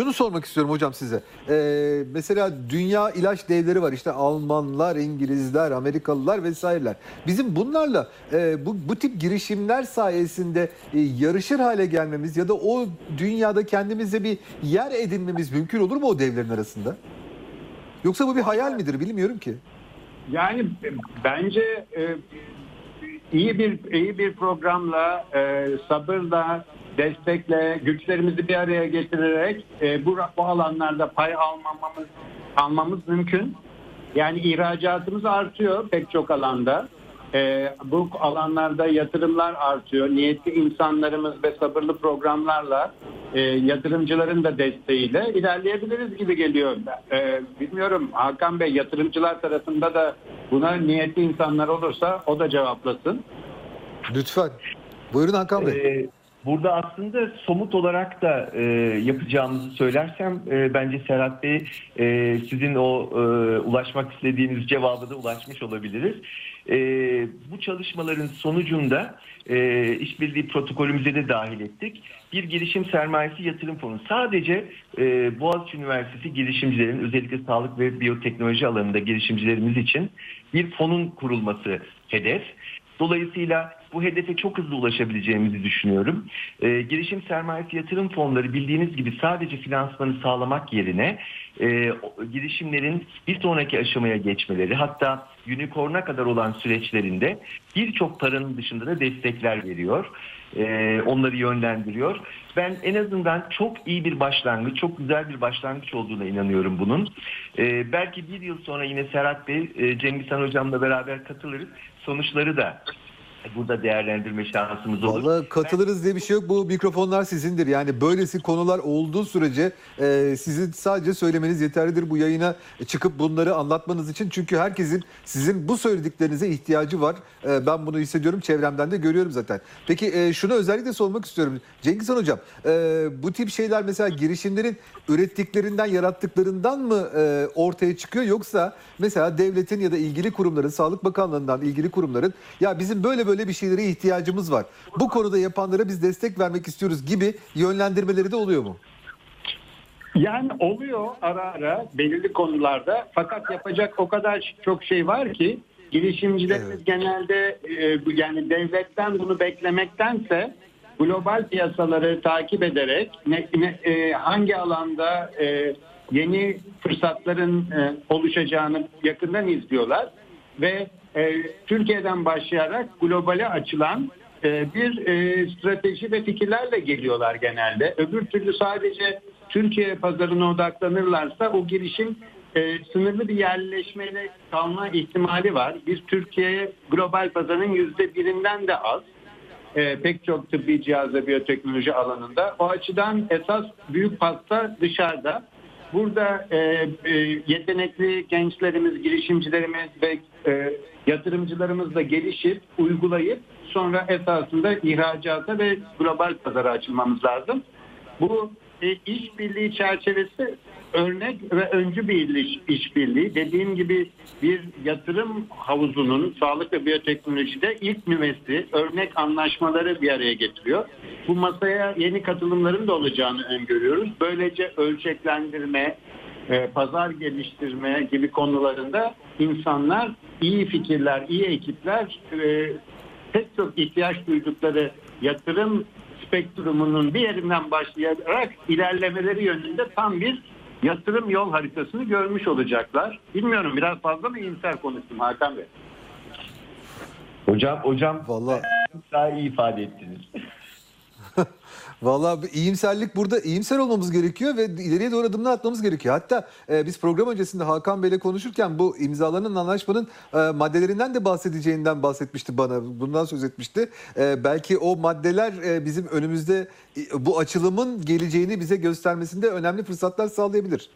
şunu sormak istiyorum hocam size. Ee, mesela dünya ilaç devleri var işte Almanlar, İngilizler, Amerikalılar vesaireler. Bizim bunlarla e, bu, bu tip girişimler sayesinde e, yarışır hale gelmemiz ya da o dünyada kendimize bir yer edinmemiz mümkün olur mu o devlerin arasında? Yoksa bu bir hayal midir bilmiyorum ki. Yani bence e, iyi bir iyi bir programla, e, sabırla, destekle, güçlerimizi bir araya getirerek e, bu, bu alanlarda pay almamamız almamız mümkün. Yani ihracatımız artıyor pek çok alanda. E, bu alanlarda yatırımlar artıyor. Niyetli insanlarımız ve sabırlı programlarla e, yatırımcıların da desteğiyle ilerleyebiliriz gibi geliyor. E, bilmiyorum Hakan Bey yatırımcılar tarafında da buna niyetli insanlar olursa o da cevaplasın. Lütfen. Buyurun Hakan Bey. Ee, burada aslında somut olarak da e, yapacağımızı söylersem e, bence Serhat Bey e, sizin o e, ulaşmak istediğiniz cevabı da ulaşmış olabiliriz. E, bu çalışmaların sonucunda e, işbirliği protokolümüze de dahil ettik. Bir girişim sermayesi yatırım fonu. Sadece e, Boğaziçi Üniversitesi girişimcilerin özellikle sağlık ve biyoteknoloji alanında girişimcilerimiz için bir fonun kurulması hedef. Dolayısıyla bu hedefe çok hızlı ulaşabileceğimizi düşünüyorum. E, girişim sermayesi yatırım fonları bildiğiniz gibi sadece finansmanı sağlamak yerine e, girişimlerin bir sonraki aşamaya geçmeleri hatta unicorn'a kadar olan süreçlerinde birçok paranın dışında da destekler veriyor. E, onları yönlendiriyor. Ben en azından çok iyi bir başlangıç, çok güzel bir başlangıç olduğuna inanıyorum bunun. E, belki bir yıl sonra yine Serhat Bey, e, Cengiz Hocam'la beraber katılırız. Sonuçları da burada değerlendirme şansımız olur. Vallahi katılırız diye bir şey yok. Bu mikrofonlar sizindir. Yani böylesi konular olduğu sürece e, sizin sadece söylemeniz yeterlidir bu yayına çıkıp bunları anlatmanız için. Çünkü herkesin sizin bu söylediklerinize ihtiyacı var. E, ben bunu hissediyorum. Çevremden de görüyorum zaten. Peki e, şunu özellikle sormak istiyorum. Cengiz Han Hocam e, bu tip şeyler mesela girişimlerin ürettiklerinden, yarattıklarından mı e, ortaya çıkıyor? Yoksa mesela devletin ya da ilgili kurumların, Sağlık Bakanlığı'ndan ilgili kurumların ya bizim böyle böyle bir şeylere ihtiyacımız var. Bu konuda yapanlara biz destek vermek istiyoruz gibi yönlendirmeleri de oluyor mu? Yani oluyor ara ara belirli konularda fakat yapacak o kadar çok şey var ki girişimcilerimiz Evet. genelde e, yani devletten bunu beklemektense global piyasaları takip ederek ne, ne- e, hangi alanda e, yeni fırsatların e, oluşacağını yakından izliyorlar ve e, Türkiye'den başlayarak globale açılan e, bir e, strateji ve fikirlerle geliyorlar genelde. Öbür türlü sadece Türkiye pazarına odaklanırlarsa o girişim e, sınırlı bir yerleşmeyle kalma ihtimali var. Biz Türkiye'ye global pazarın yüzde birinden de az. E, pek çok tıbbi cihaz ve biyoteknoloji alanında. O açıdan esas büyük pasta dışarıda. Burada e, e, yetenekli gençlerimiz, girişimcilerimiz ve e, yatırımcılarımız da gelişip, uygulayıp sonra esasında ihracata ve global pazara açılmamız lazım. Bu e, işbirliği çerçevesi örnek ve öncü bir iş- işbirliği. Dediğim gibi bir yatırım havuzunun sağlık ve biyoteknolojide ilk nüvesi örnek anlaşmaları bir araya getiriyor. Bu masaya yeni katılımların da olacağını öngörüyoruz. Böylece ölçeklendirme, e, pazar geliştirme gibi konularında insanlar iyi fikirler, iyi ekipler e, pek çok ihtiyaç duydukları yatırım spektrumunun bir yerinden başlayarak ilerlemeleri yönünde tam bir yatırım yol haritasını görmüş olacaklar. Bilmiyorum biraz fazla mı iyimser konuştum Hakan Bey? Hocam, hocam Vallahi daha iyi ifade ettiniz. Vallahi bir iyimserlik burada iyimser olmamız gerekiyor ve ileriye doğru adımlar atmamız gerekiyor. Hatta e, biz program öncesinde Hakan Bey'le konuşurken bu imzalanan anlaşmanın e, maddelerinden de bahsedeceğinden bahsetmişti bana. Bundan söz etmişti. E, belki o maddeler e, bizim önümüzde e, bu açılımın geleceğini bize göstermesinde önemli fırsatlar sağlayabilir.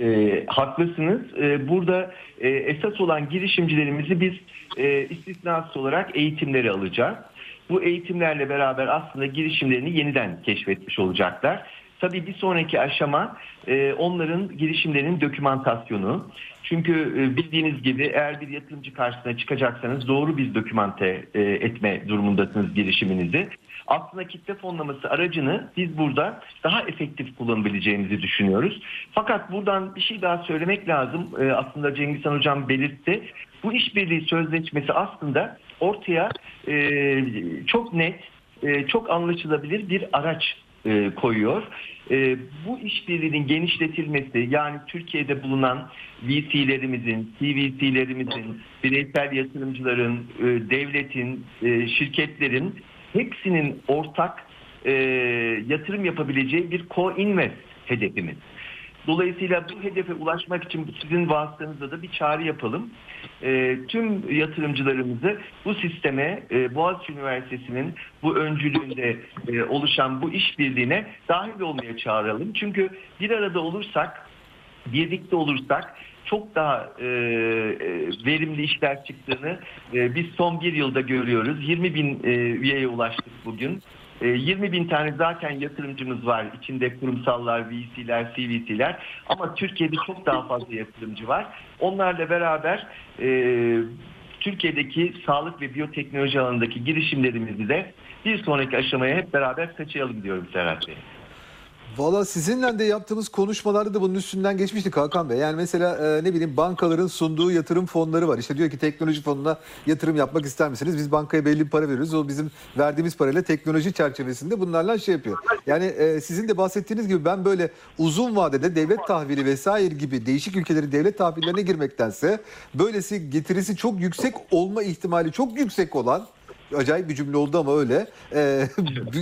E, haklısınız. E, burada e, esas olan girişimcilerimizi biz e, istisnasız olarak eğitimleri alacağız. Bu eğitimlerle beraber aslında girişimlerini yeniden keşfetmiş olacaklar. Tabii bir sonraki aşama e, onların girişimlerinin dokümantasyonu. Çünkü e, bildiğiniz gibi eğer bir yatırımcı karşısına çıkacaksanız doğru bir dokümante e, etme durumundasınız girişiminizi. aslında kitle fonlaması aracını biz burada daha efektif kullanabileceğimizi düşünüyoruz. Fakat buradan bir şey daha söylemek lazım. Aslında Cengizhan Hocam belirtti. Bu işbirliği sözleşmesi aslında ortaya e, çok net, e, çok anlaşılabilir bir araç e, koyuyor. E, bu işbirliğinin genişletilmesi yani Türkiye'de bulunan VC'lerimizin, CVC'lerimizin, bireysel yatırımcıların, e, devletin, e, şirketlerin hepsinin ortak e, yatırım yapabileceği bir co-invest hedefimiz. Dolayısıyla bu hedefe ulaşmak için sizin vasıtanızda da bir çağrı yapalım. E, tüm yatırımcılarımızı bu sisteme e, Boğaziçi Üniversitesi'nin bu öncülüğünde e, oluşan bu işbirliğine dahil olmaya çağıralım. Çünkü bir arada olursak, birlikte olursak çok daha e, e, verimli işler çıktığını e, biz son bir yılda görüyoruz. 20 bin e, üyeye ulaştık bugün. E, 20 bin tane zaten yatırımcımız var. İçinde kurumsallar, VC'ler, CVC'ler. Ama Türkiye'de çok daha fazla yatırımcı var. Onlarla beraber e, Türkiye'deki sağlık ve biyoteknoloji alanındaki girişimlerimizi de bir sonraki aşamaya hep beraber taşıyalım diyorum Serhat Bey. Valla sizinle de yaptığımız konuşmalarda da bunun üstünden geçmiştik Hakan Bey. Yani mesela e, ne bileyim bankaların sunduğu yatırım fonları var. İşte diyor ki teknoloji fonuna yatırım yapmak ister misiniz? Biz bankaya belli bir para veriyoruz. O bizim verdiğimiz parayla teknoloji çerçevesinde bunlarla şey yapıyor. Yani e, sizin de bahsettiğiniz gibi ben böyle uzun vadede devlet tahvili vesaire gibi değişik ülkelerin devlet tahvillerine girmektense böylesi getirisi çok yüksek olma ihtimali çok yüksek olan acayip bir cümle oldu ama öyle. E,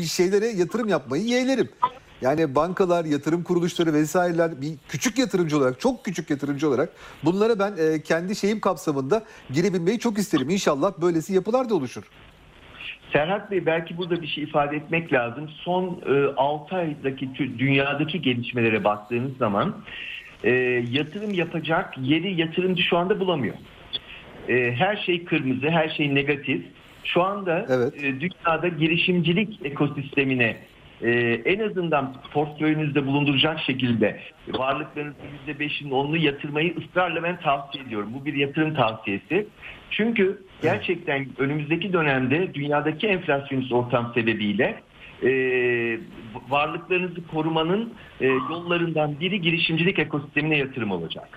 şeylere yatırım yapmayı yeğlerim. Yani bankalar, yatırım kuruluşları vesaireler bir küçük yatırımcı olarak, çok küçük yatırımcı olarak bunlara ben e, kendi şeyim kapsamında girebilmeyi çok isterim. İnşallah böylesi yapılar da oluşur. Serhat Bey belki burada bir şey ifade etmek lazım. Son e, 6 aydaki tü- dünyadaki gelişmelere baktığınız zaman e, yatırım yapacak yeri yatırımcı şu anda bulamıyor. E, her şey kırmızı, her şey negatif. Şu anda Evet. e, dünyada girişimcilik ekosistemine e, en azından portföyünüzde bulunduracak şekilde varlıklarınızın %5'in 10'unu yatırmayı ısrarla ben tavsiye ediyorum. Bu bir yatırım tavsiyesi. Çünkü gerçekten önümüzdeki dönemde dünyadaki enflasyonist ortam sebebiyle e, varlıklarınızı korumanın e, yollarından biri girişimcilik ekosistemine yatırım olacak.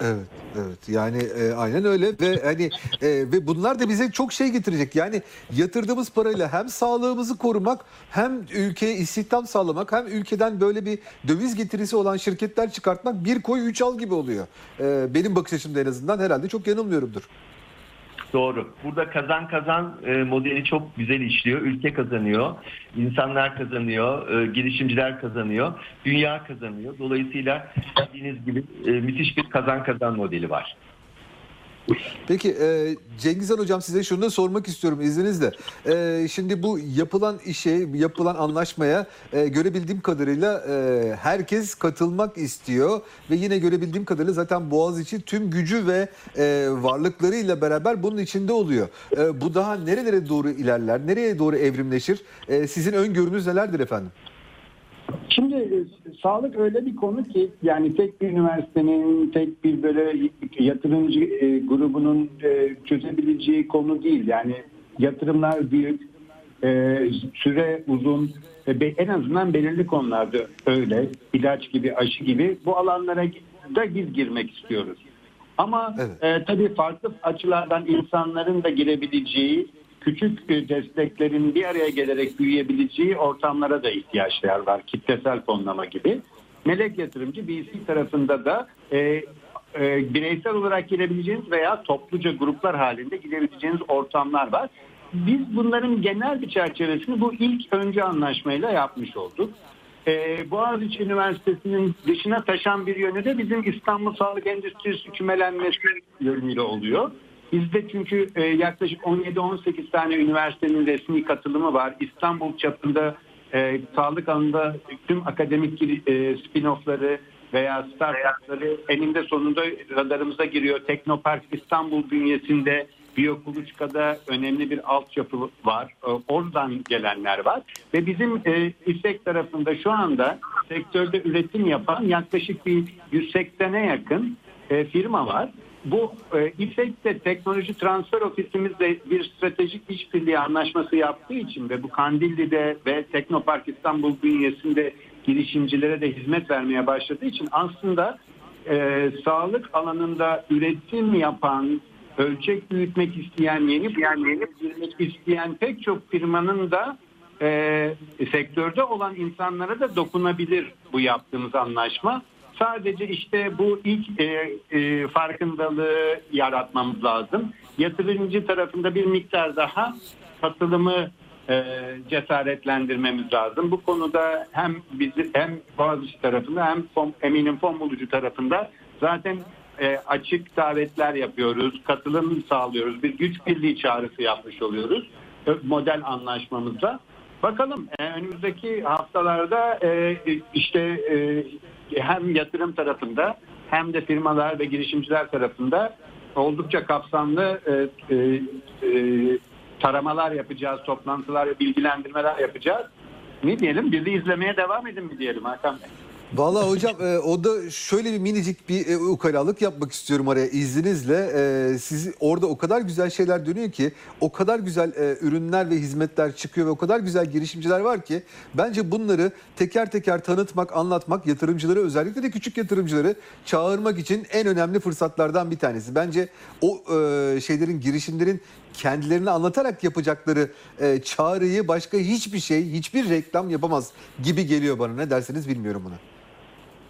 Evet, evet. Yani e, aynen öyle ve hani e, ve bunlar da bize çok şey getirecek. Yani yatırdığımız parayla hem sağlığımızı korumak, hem ülkeye istihdam sağlamak, hem ülkeden böyle bir döviz getirisi olan şirketler çıkartmak bir koy üç al gibi oluyor. E, benim bakış açımda en azından herhalde çok yanılmıyorumdur. Doğru. Burada kazan kazan e, modeli çok güzel işliyor. Ülke kazanıyor, insanlar kazanıyor, e, girişimciler kazanıyor, dünya kazanıyor. Dolayısıyla dediğiniz gibi e, müthiş bir kazan kazan modeli var. Peki e, Cengizhan Hocam size şunu da sormak istiyorum izninizle. E, şimdi bu yapılan işe, yapılan anlaşmaya e, görebildiğim kadarıyla e, herkes katılmak istiyor ve yine görebildiğim kadarıyla zaten Boğaziçi tüm gücü ve e, varlıklarıyla beraber bunun içinde oluyor. E, bu daha nerelere doğru ilerler, nereye doğru evrimleşir? E, sizin öngörünüz nelerdir efendim? Şimdi e, sağlık öyle bir konu ki yani tek bir üniversitenin, tek bir böyle yatırımcı e, grubunun e, çözebileceği konu değil. Yani yatırımlar büyük, e, süre uzun, e, en azından belirli konularda öyle. İlaç gibi, aşı gibi bu alanlara da biz girmek istiyoruz. Ama Evet. e, tabii farklı açılardan insanların da girebileceği küçük e, desteklerin bir araya gelerek büyüyebileceği ortamlara da ihtiyaçlar var. Kitlesel fonlama gibi. Melek yatırımcı BC tarafında da e, e, bireysel olarak girebileceğiniz veya topluca gruplar halinde girebileceğiniz ortamlar var. Biz bunların genel bir çerçevesini bu ilk önce anlaşmayla yapmış olduk. Ee, Boğaziçi Üniversitesi'nin dışına taşan bir yönü de bizim İstanbul Sağlık Endüstrisi kümelenmesi yönüyle oluyor. Bizde çünkü e, yaklaşık 17-18 tane üniversitenin resmi katılımı var. İstanbul çapında e, sağlık alanında tüm akademik e, spin-off'ları veya startupları eninde sonunda radarımıza giriyor. Teknopark İstanbul bünyesinde Biyokuluçka'da önemli bir altyapı var. E, Oradan gelenler var. Ve bizim e, İSEK tarafında şu anda sektörde üretim yapan yaklaşık bir 180'e yakın e, firma var. Bu e, İPSEK'te teknoloji transfer ofisimizle bir stratejik işbirliği anlaşması yaptığı için ve bu Kandilli'de ve Teknopark İstanbul bünyesinde girişimcilere de hizmet vermeye başladığı için aslında e, sağlık alanında üretim yapan, ölçek büyütmek isteyen, yeni yani yeni girmek isteyen pek çok firmanın da e, sektörde olan insanlara da dokunabilir bu yaptığımız anlaşma. Sadece işte bu ilk e, e, farkındalığı yaratmamız lazım. Yatırımcı tarafında bir miktar daha katılımı e, cesaretlendirmemiz lazım. Bu konuda hem bizi hem Boğaziçi tarafında hem fon, eminim fon bulucu tarafında zaten e, açık davetler yapıyoruz, katılım sağlıyoruz, bir güç birliği çağrısı yapmış oluyoruz e, model anlaşmamızda. Bakalım e, önümüzdeki haftalarda e, işte e, hem yatırım tarafında hem de firmalar ve girişimciler tarafında oldukça kapsamlı e, e, e, taramalar yapacağız, toplantılar bilgilendirmeler yapacağız. Ne diyelim? Bizi izlemeye devam edin mi diyelim Hakan Bey? Vallahi hocam e, o da şöyle bir minicik bir e, ukalalık yapmak istiyorum araya izninizle. E, sizi orada o kadar güzel şeyler dönüyor ki, o kadar güzel e, ürünler ve hizmetler çıkıyor ve o kadar güzel girişimciler var ki bence bunları teker teker tanıtmak, anlatmak yatırımcıları özellikle de küçük yatırımcıları çağırmak için en önemli fırsatlardan bir tanesi. Bence o e, şeylerin girişimlerin kendilerini anlatarak yapacakları e, çağrıyı başka hiçbir şey, hiçbir reklam yapamaz gibi geliyor bana. Ne dersiniz bilmiyorum buna.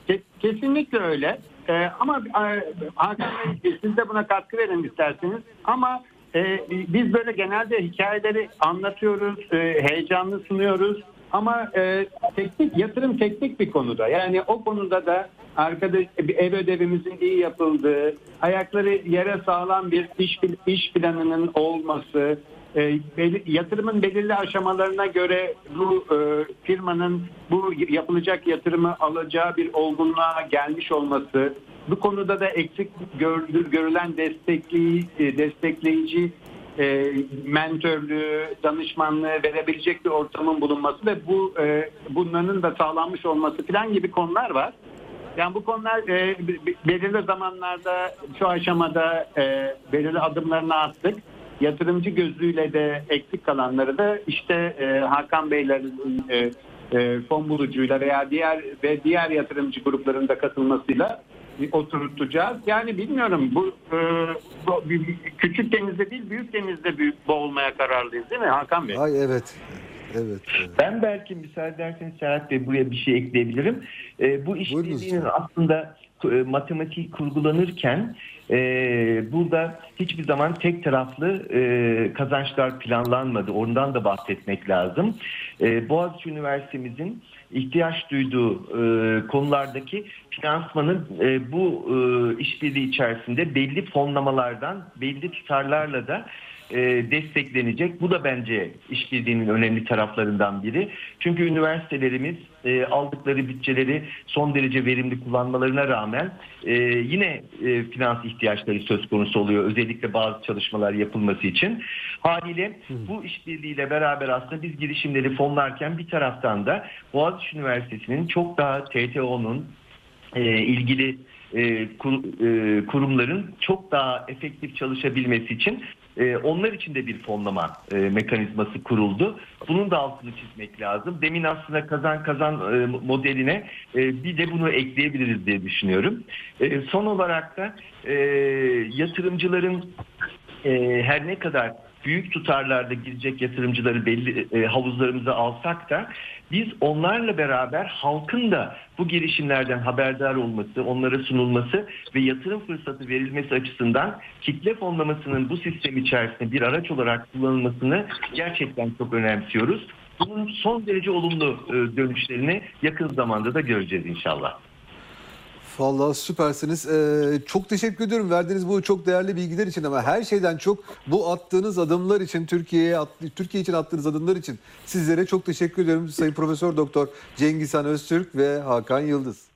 Ke- Kesinlikle öyle. Ee, ama e, Hakan Bey siz de buna katkı verin isterseniz. Ama e, biz böyle genelde hikayeleri anlatıyoruz, e, heyecanlı sunuyoruz. Ama e, teknik yatırım teknik bir konuda. Yani o konuda da arkada bir ev ödevimizin iyi yapıldığı, ayakları yere sağlam bir iş iş planının olması, e, beli- yatırımın belirli aşamalarına göre bu e, firmanın bu yapılacak yatırımı alacağı bir olgunluğa gelmiş olması, bu konuda da eksik görülür, görülen destekleyici, destekleyici e, mentörlüğü, danışmanlığı verebilecek bir ortamın bulunması ve bu e, bunların da sağlanmış olması falan gibi konular var. Yani bu konular e, belirli zamanlarda şu aşamada e, belirli adımlarını attık. Yatırımcı gözüyle de eksik kalanları da işte e, Hakan Beylerin e, e, fon bulucuyla veya diğer ve diğer yatırımcı gruplarında katılmasıyla oturtacağız. Yani bilmiyorum bu, e, bu küçük denizde değil büyük denizde büyük boğulmaya kararlıyız değil mi Hakan Bey? Ay evet. Evet. evet. Ben belki müsaade ederseniz Serhat Bey buraya bir şey ekleyebilirim. Ee, bu işbirliğinin lütfen. aslında e, matematik kurgulanırken e, burada hiçbir zaman tek taraflı e, kazançlar planlanmadı. Ondan da bahsetmek lazım. E, Boğaziçi Üniversitemizin ihtiyaç duyduğu e, konulardaki finansmanın e, bu e, işbirliği içerisinde belli fonlamalardan, belli tutarlarla da e, desteklenecek. Bu da bence işbirliğinin önemli taraflarından biri. Çünkü üniversitelerimiz e, aldıkları bütçeleri son derece verimli kullanmalarına rağmen e, yine finans ihtiyaçları söz konusu oluyor. Özellikle bazı çalışmalar yapılması için. Haliyle bu işbirliğiyle beraber aslında biz girişimleri fonlarken bir taraftan da Boğaziçi Üniversitesi'nin çok daha TTO'nun ilgili kur- kurumların çok daha efektif çalışabilmesi için e, onlar için de bir fonlama e, mekanizması kuruldu. Bunun da altını çizmek lazım. Demin aslında kazan kazan e, modeline e, bir de bunu ekleyebiliriz diye düşünüyorum. Son olarak da yatırımcıların her ne kadar büyük tutarlarda girecek yatırımcıları belli e, havuzlarımıza alsak da biz onlarla beraber halkın da bu girişimlerden haberdar olması, onlara sunulması ve yatırım fırsatı verilmesi açısından kitle fonlamasının bu sistem içerisinde bir araç olarak kullanılmasını gerçekten çok önemsiyoruz. Bunun son derece olumlu e, dönüşlerini yakın zamanda da göreceğiz inşallah. Vallahi süpersiniz. Ee, çok teşekkür ediyorum verdiğiniz bu çok değerli bilgiler için ama her şeyden çok bu attığınız adımlar için Türkiye'ye Türkiye için attığınız adımlar için sizlere çok teşekkür ediyorum Sayın Profesör Doktor Cengizhan Öztürk ve Hakan Yıldız.